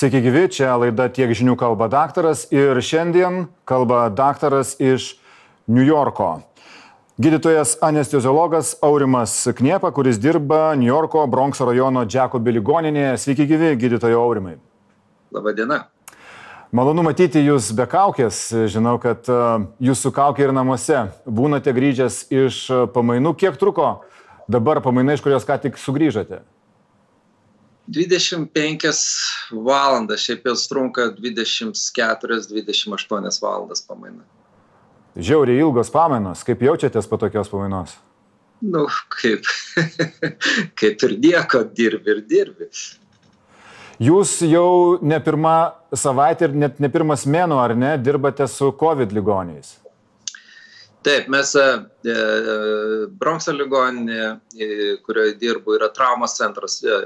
Sveiki gyvi, čia laida Tiek žinių kalba daktaras ir šiandien kalba daktaras iš New Yorko. Gydytojas anesteziologas Aurimas Kniepa, kuris dirba New Yorko Bronxo rajono Džekobi ligoninėje. Sveiki gyvi, gydytojo Aurimai. Labadiena. Malonu matyti Jūs be kaukės. Žinau, kad e, Jūsų kaukė ir namuose. Būnate grįžęs iš pamainų. Kiek truko dabar pamaina, iš kurios ką tik sugrįžote? 25 valandas, šiaip jau trunka 24-28 valandas pamaina. Žiauriai ilgos pamainos. Kaip jaučiatės po tokios pamainos? Nu, kaip, kaip ir nieko, dirbi ir dirbi. Jūs jau ne pirmą savaitę ir net ne pirmas mėnuo, ar ne, dirbate su COVID ligoniais? Taip, mes e, e Bronxo ligoninė, e, kurioje dirbu, yra traumos centras e,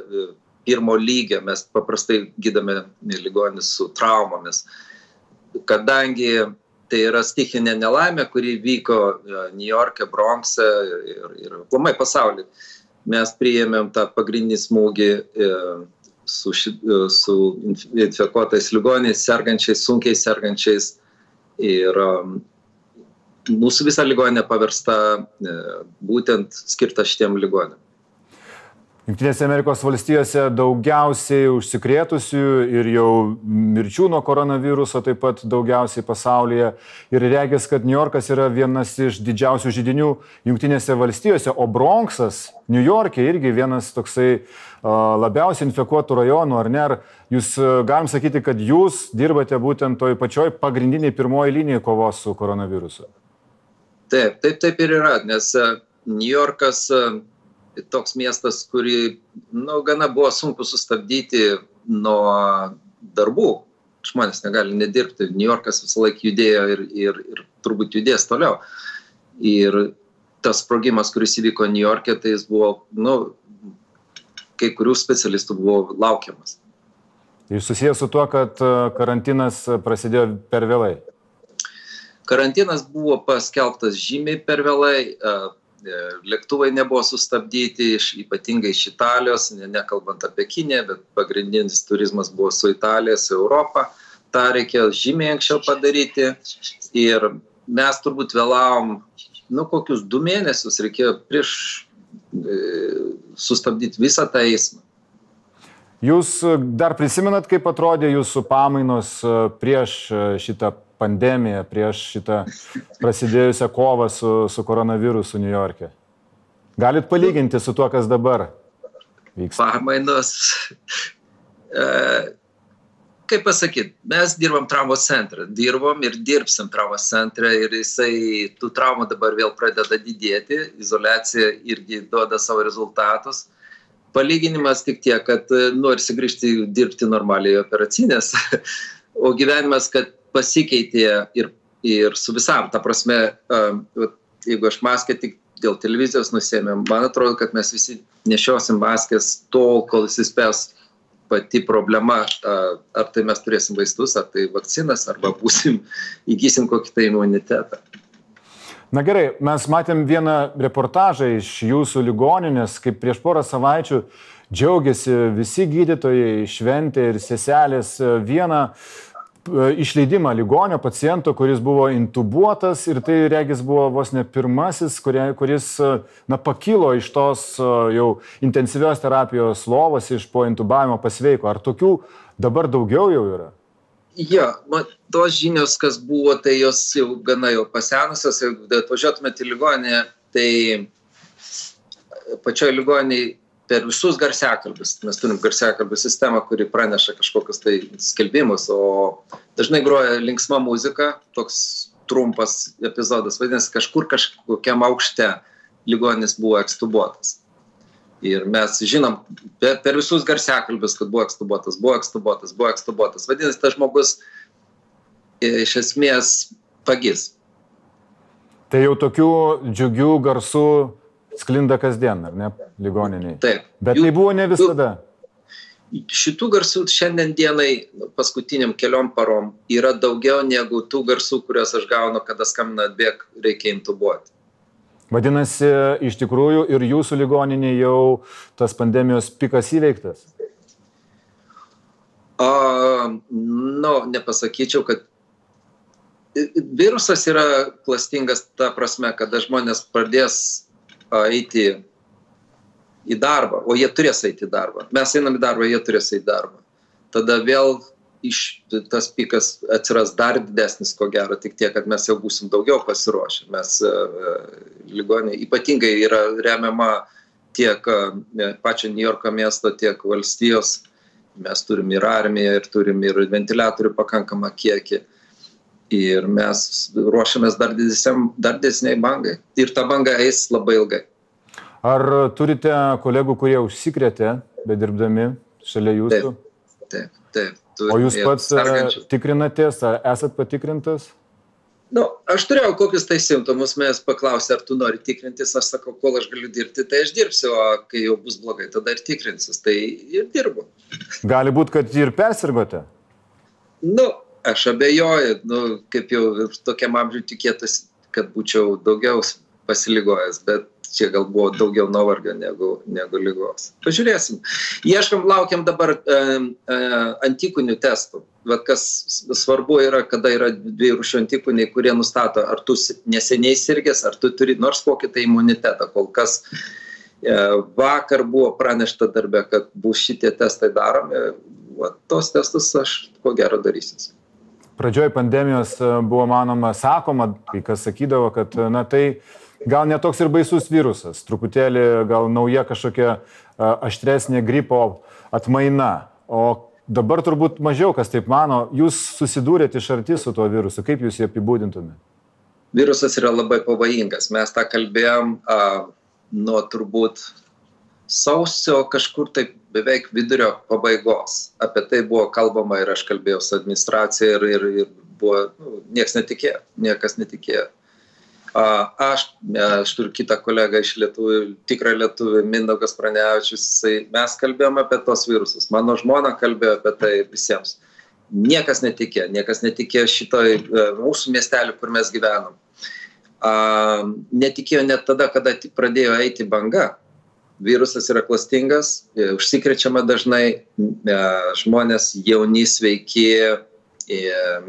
pirmo lygio, mes paprastai gydame ligonis su traumomis. Kadangi tai yra stichinė nelaimė, kuri vyko New York'e, Bronx'e ir, ir aplamai pasaulyje, mes priėmėm tą pagrindinį smūgį su, ši, su infekuotais ligoniais, sergančiais, sunkiai sergančiais. Ir mūsų visa ligoninė paversta e, būtent skirta šitiem ligonėm. Junktinėse Amerikos valstijose daugiausiai užsikrėtusių ir jau mirčių nuo koronaviruso taip pat daugiausiai pasaulyje. Ir regis, kad New Yorkas yra vienas iš didžiausių žydinių Junktinėse valstijose, o Bronxas, New York'e irgi vienas toksai labiausiai infekuotų rajonų, ar ne? Ar jūs galim sakyti, kad jūs dirbate būtent toj pačioj pagrindiniai pirmoji linija kovos su koronavirusu? Taip, taip, taip ir yra, nes New Yorkas toks miestas, kurį, nu, gana buvo sunku sustabdyti nuo darbų. Žmonės negali nedirbti. New Yorkas visą laiką judėjo ir, ir, ir turbūt judės toliau. Ir tas sprogimas, kuris įvyko New York'e, tai jis buvo, nu, kai kurių specialistų buvo laukiamas. Ir susijęs su tuo, kad e, karantinas prasidėjo per vėlai. Karantinas buvo paskelbtas žymiai per vėlai. E, lėktuvai nebuvo sustabdyti, iš, ypatingai iš Italijos, ne, nekalbant apie Kiniją, bet pagrindinis turizmas buvo su Italija, su Europa. Ta reikėjo žymiai anksčiau padaryti ir mes turbūt vėlavom, nu, kokius du mėnesius reikėjo prieš e, sustabdyti visą tą eismą. Jūs dar prisimenat, kaip atrodė jūsų pamainos e, prieš e, šitą pandemiją, prieš šitą prasidėjusią kovą su, su koronavirusu New York'e. Galit palyginti su tuo, kas dabar vyksta? Pamainos. E, kaip pasakyti, mes dirbam traumos centre, dirbom ir dirbsim traumos centre ir jisai, tų traumų dabar vėl pradeda didėti, izolacija irgi duoda savo rezultatus. Palyginimas tik tiek, kad norisi grįžti dirbti normaliai operacinės, o gyvenimas, kad pasikeitė ir, ir su visam. Ta prasme, jeigu aš maskę tik dėl televizijos nusėmėm, man atrodo, kad mes visi nešiosim maskės tol, kol įsispės pati problema, ar tai mes turėsim vaistus, ar tai vakcinas, arba būsim, įgysim kokį tai imunitetą. Na gerai, mes matėm vieną reportažą iš jūsų ligoninės, kaip prieš porą savaičių džiaugiasi visi gydytojai, šventė ir seselės vieną E, išleidimą ligonio paciento, kuris buvo intubuotas ir tai regis buvo vos ne pirmasis, kurie, kuris e, na, pakilo iš tos e, jau intensyvios terapijos lovos, iš po intubavimo pasveiko. Ar tokių dabar daugiau jau yra? Jo, man tos žinios, kas buvo, tai jos jau gana jau pasenusios, jeigu atvažiuotumėte į ligonę, tai pačioj ligoniai per visus garsiakalbius. Mes turim garsiakalbių sistemą, kuri praneša kažkokius tai skelbimus, o dažnai groja linksma muzika, toks trumpas epizodas, vadinasi, kažkur kažkokiam aukšte ligonis buvo ekstubuotas. Ir mes žinom per, per visus garsiakalbius, kad buvo ekstubuotas, buvo ekstubuotas, buvo ekstubuotas. Vadinasi, tas žmogus e, iš esmės pagis. Tai jau tokių džiugių garsų sklinda kasdien, ar ne, ligoniniai. Taip. Bet jų, tai buvo ne visada. Šitų garsų šiandien dienai, paskutiniam keliom parom, yra daugiau negu tų garsų, kuriuos aš gaunu, kada skambina atbėg, reikia intubuoti. Vadinasi, iš tikrųjų ir jūsų ligoninė jau tas pandemijos pikas įveiktas? A, nu, nepasakyčiau, kad virusas yra klastingas ta prasme, kada žmonės pradės eiti į darbą, o jie turės eiti į darbą. Mes einam į darbą, jie turės eiti į darbą. Tada vėl iš, tas pikas atsiras dar didesnis, ko gero, tik tiek, kad mes jau būsim daugiau pasiruošę. Mes uh, ligonė ypatingai yra remiama tiek uh, pačio New Yorko miesto, tiek valstijos. Mes turim ir armiją, ir turim ir ventiliatorių pakankamą kiekį. Ir mes ruošiamės dar, didesiam, dar didesniai bangai. Ir ta banga eis labai ilgai. Ar turite kolegų, kurie užsikrėtė, bedirbdami šalia jūsų? Taip, taip. taip Turim, o jūs pats e, sergančių. tikrinatės, ar esat patikrintas? Nu, aš turėjau kokius tai simptomus, mes paklausė, ar tu nori tikrintis, aš sakau, kol aš galiu dirbti, tai aš dirbsiu, o kai jau bus blogai, tada ir tikrinsis, tai ir dirbu. Gali būti, kad ir persirgote? Nu, aš abejoju, nu, kaip jau tokiam amžiui tikėtasi, kad būčiau daugiau pasiligojęs, bet čia gal buvo daugiau nuovargio negu, negu lygos. Pažiūrėsim. Ieškam, laukiam dabar e, e, antikūnių testų. Bet kas svarbu yra, kada yra dviejų rūšių antikūniai, kurie nustato, ar tu neseniai sirgęs, ar tu turi nors kokį tai imunitetą. Kol kas e, vakar buvo pranešta darbė, kad bus šitie testai daromi. Va, tos testus aš ko gero darysiu. Pradžioj pandemijos e, buvo manoma, sakoma, kai kas sakydavo, kad na tai gal netoks ir baisus virusas, truputėlį gal nauja kažkokia aštresnė gripo atmaina. O dabar turbūt mažiau kas taip mano, jūs susidūrėte iš arti su tuo virusu, kaip jūs jį apibūdintumėte? Virusas yra labai pavojingas. Mes tą kalbėjom a, nuo turbūt sausio kažkur taip beveik vidurio pabaigos. Apie tai buvo kalbama ir aš kalbėjau su administracija ir, ir, ir buvo, nu, niekas netikėjo, niekas netikėjo. Aš, aš turiu kitą kolegą iš lietuvių, tikrą lietuvį, Mindaugas Pranevičius, mes kalbėjome apie tos virusus. Mano žmona kalbėjo apie tai visiems. Niekas netikėjo, niekas netikėjo šitoj e, mūsų miestelį, kur mes gyvenam. Netikėjo net tada, kada pradėjo eiti banga. Virusas yra klastingas, e, užsikrečiama dažnai, e, žmonės jauni, sveiki,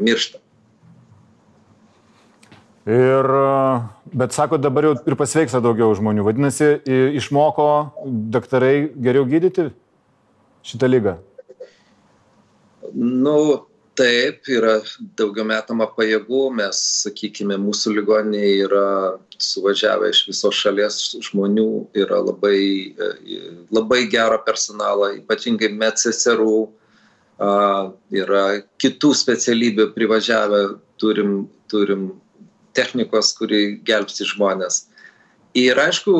miršta. Ir, bet sako, dabar jau ir pasveiksta daugiau žmonių. Vadinasi, išmoko daktarai geriau gydyti šitą lygą? Nu, taip, yra daugiau metama pajėgų. Mes, sakykime, mūsų ligoninė yra suvažiavę iš visos šalies žmonių, yra labai, labai gero personalo, ypatingai medseserų, yra kitų specialybių privažiavę, turim, turim technikos, kuri gelbsti žmonės. Ir aišku,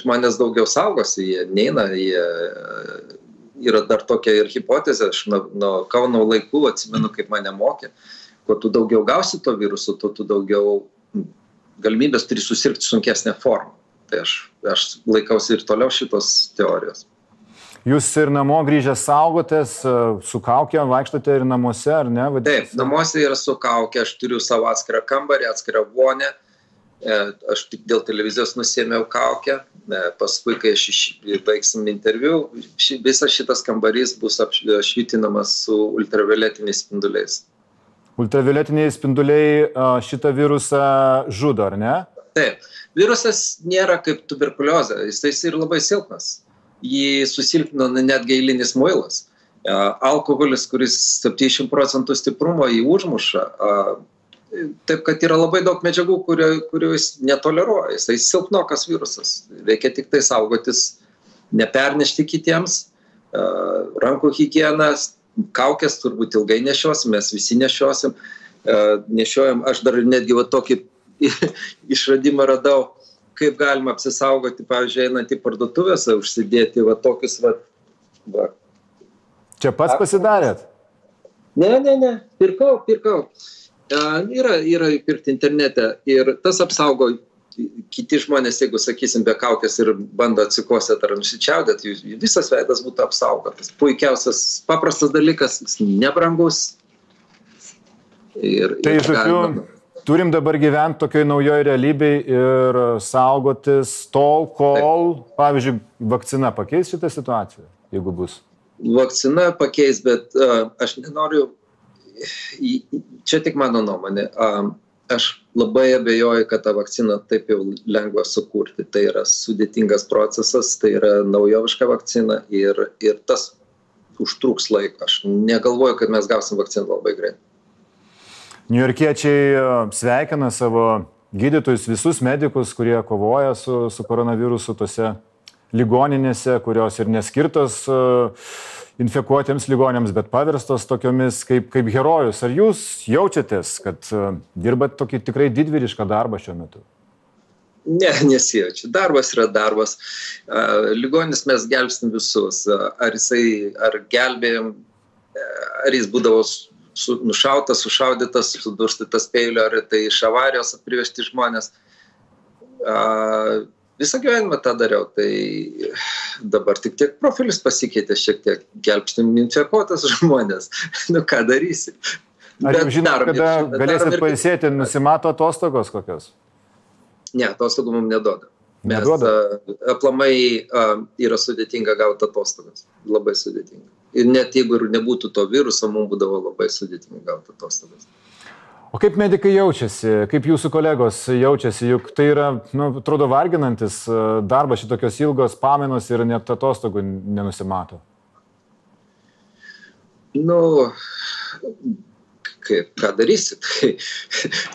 žmonės daugiau saugosi, jie neina, jie yra dar tokia ir hipotezė, aš nuo, nuo Kauno laikų atsimenu, kaip mane mokė, kuo tu daugiau gausi to viruso, tuo tu daugiau galimybės turi susirgti sunkesnę formą. Tai aš, aš laikausi ir toliau šitos teorijos. Jūs ir namo grįžę saugotės, e, su kaukė vaikštote ir namuose, ar ne? Vadinasi? Taip, namuose yra su kaukė, aš turiu savo atskirą kambarį, atskirą vonę. E, aš tik dėl televizijos nusėmiau kaukę, e, paskui, kai aš baigsim interviu, ši, visas šitas kambarys bus apšvitinamas su ultravioletiniais spinduliais. Ultravioletiniai spinduliai šitą virusą žudo, ar ne? Taip. Virusas nėra kaip tuberkuliozė, jis, jis yra labai silpnas jį susilpnina netgi eilinis muilas. Alkoholis, kuris 70 procentų stiprumo jį užmuša. Taip, kad yra labai daug medžiagų, kurio, kurių jis netoleruoja. Jisai silpnokas virusas. Reikia tik tai saugotis, nepernešti kitiems. Rankų hygienas, kaukės turbūt ilgai nešiosim, mes visi nešiosim. Nešiojam, aš dar netgi va tokį išradimą radau kaip galima apsisaugoti, pavyzdžiui, einant į parduotuvėse, užsidėti va tokius va. va. Čia pats pasidarėt? Ne, ne, ne, pirkau, pirkau. Uh, yra, yra pirkti internete ir tas apsaugo kiti žmonės, jeigu, sakysim, be kaukės ir bando atsikosėti ar nusičiaudėti, visas veidas būtų apsaugotas. Puikiausias, paprastas dalykas, nebrangus. Ir, tai, ir žodžiu, galima turim dabar gyventi tokioj naujoj realybėj ir saugotis tol, kol, pavyzdžiui, vakcina pakeis šitą situaciją, jeigu bus. vakcina pakeis, bet uh, aš nenoriu, čia tik mano nuomonė, aš labai abejoju, kad tą vakciną taip jau lengva sukurti. Tai yra sudėtingas procesas, tai yra naujoviška vakcina ir, ir tas užtruks laiko. Aš negalvoju, kad mes gausim vakciną labai greitai. Niujorkiečiai sveikina savo gydytojus, visus medikus, kurie kovoja su, su koronavirusu tose ligoninėse, kurios ir neskirtos uh, infekuotiems ligonėms, bet paverstos tokiomis kaip, kaip herojus. Ar jūs jaučiatės, kad uh, dirbat tokį tikrai didvyrišką darbą šiuo metu? Ne, nesijaučiu. Darbas yra darbas. Uh, ligonis mes gelbstim visus. Ar jisai, ar gelbėjom, ar jis būdavo su, nušautas, sušaudytas, sudurstytas peiliu, ar tai iš avarijos privežti žmonės. Visą gyvenimą tą dariau, tai dabar tik tiek profilis pasikeitė šiek tiek, gelbstim infekuotas žmonės. nu ką darysi? Ar jums žinot, kada galėsit pailsėti, nusimato atostogos kokios? Ne, atostogų mums neduoda. Mes neduoda. aplamai yra sudėtinga gauti atostogas. Labai sudėtinga. Ir net jeigu ir nebūtų to viruso, mums būdavo labai sudėtinga gauti atostogas. O kaip medikai jaučiasi, kaip jūsų kolegos jaučiasi, juk tai yra, nu, atrodo, varginantis e, darbas, šitokios ilgos pamainos ir net atostogų nenusimato. Nu, kaip, ką darysi, tai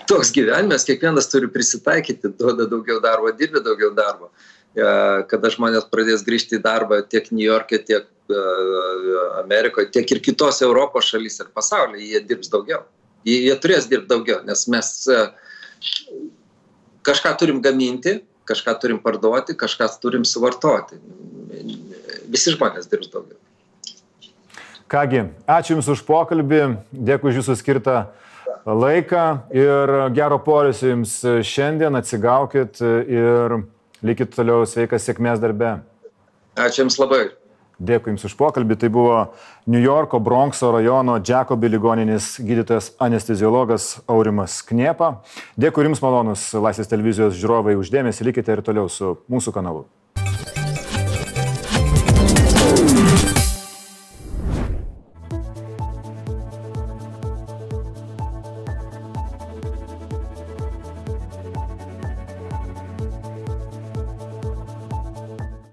toks gyvenimas, kiekvienas turi prisitaikyti, duoda daugiau darbo, dirbi daugiau darbo. E, kada žmonės pradės grįžti į darbą tiek New York'e, tiek e, Amerikoje, tiek ir kitose Europos šalyse ir pasaulyje, jie dirbs daugiau jie, jie turės dirbti daugiau, nes mes e, kažką turim gaminti, kažką turim parduoti, kažką turim suvartoti. Visi žmonės dirbs daugiau. Kągi, ačiū Jums už pokalbį, dėkui už Jūsų skirtą laiką ir gero polisio Jums šiandien, atsigaukit ir likit toliau sveikas sėkmės darbe. Ačiū Jums labai. Dėkui Jums už pokalbį. Tai buvo New Yorko Bronxo rajono Jacobi ligoninės gydytojas anesteziologas Aurimas Kniepa. Dėkui Jums malonus Laisvės televizijos žiūrovai uždėmesi, likite ir toliau su mūsų kanalu.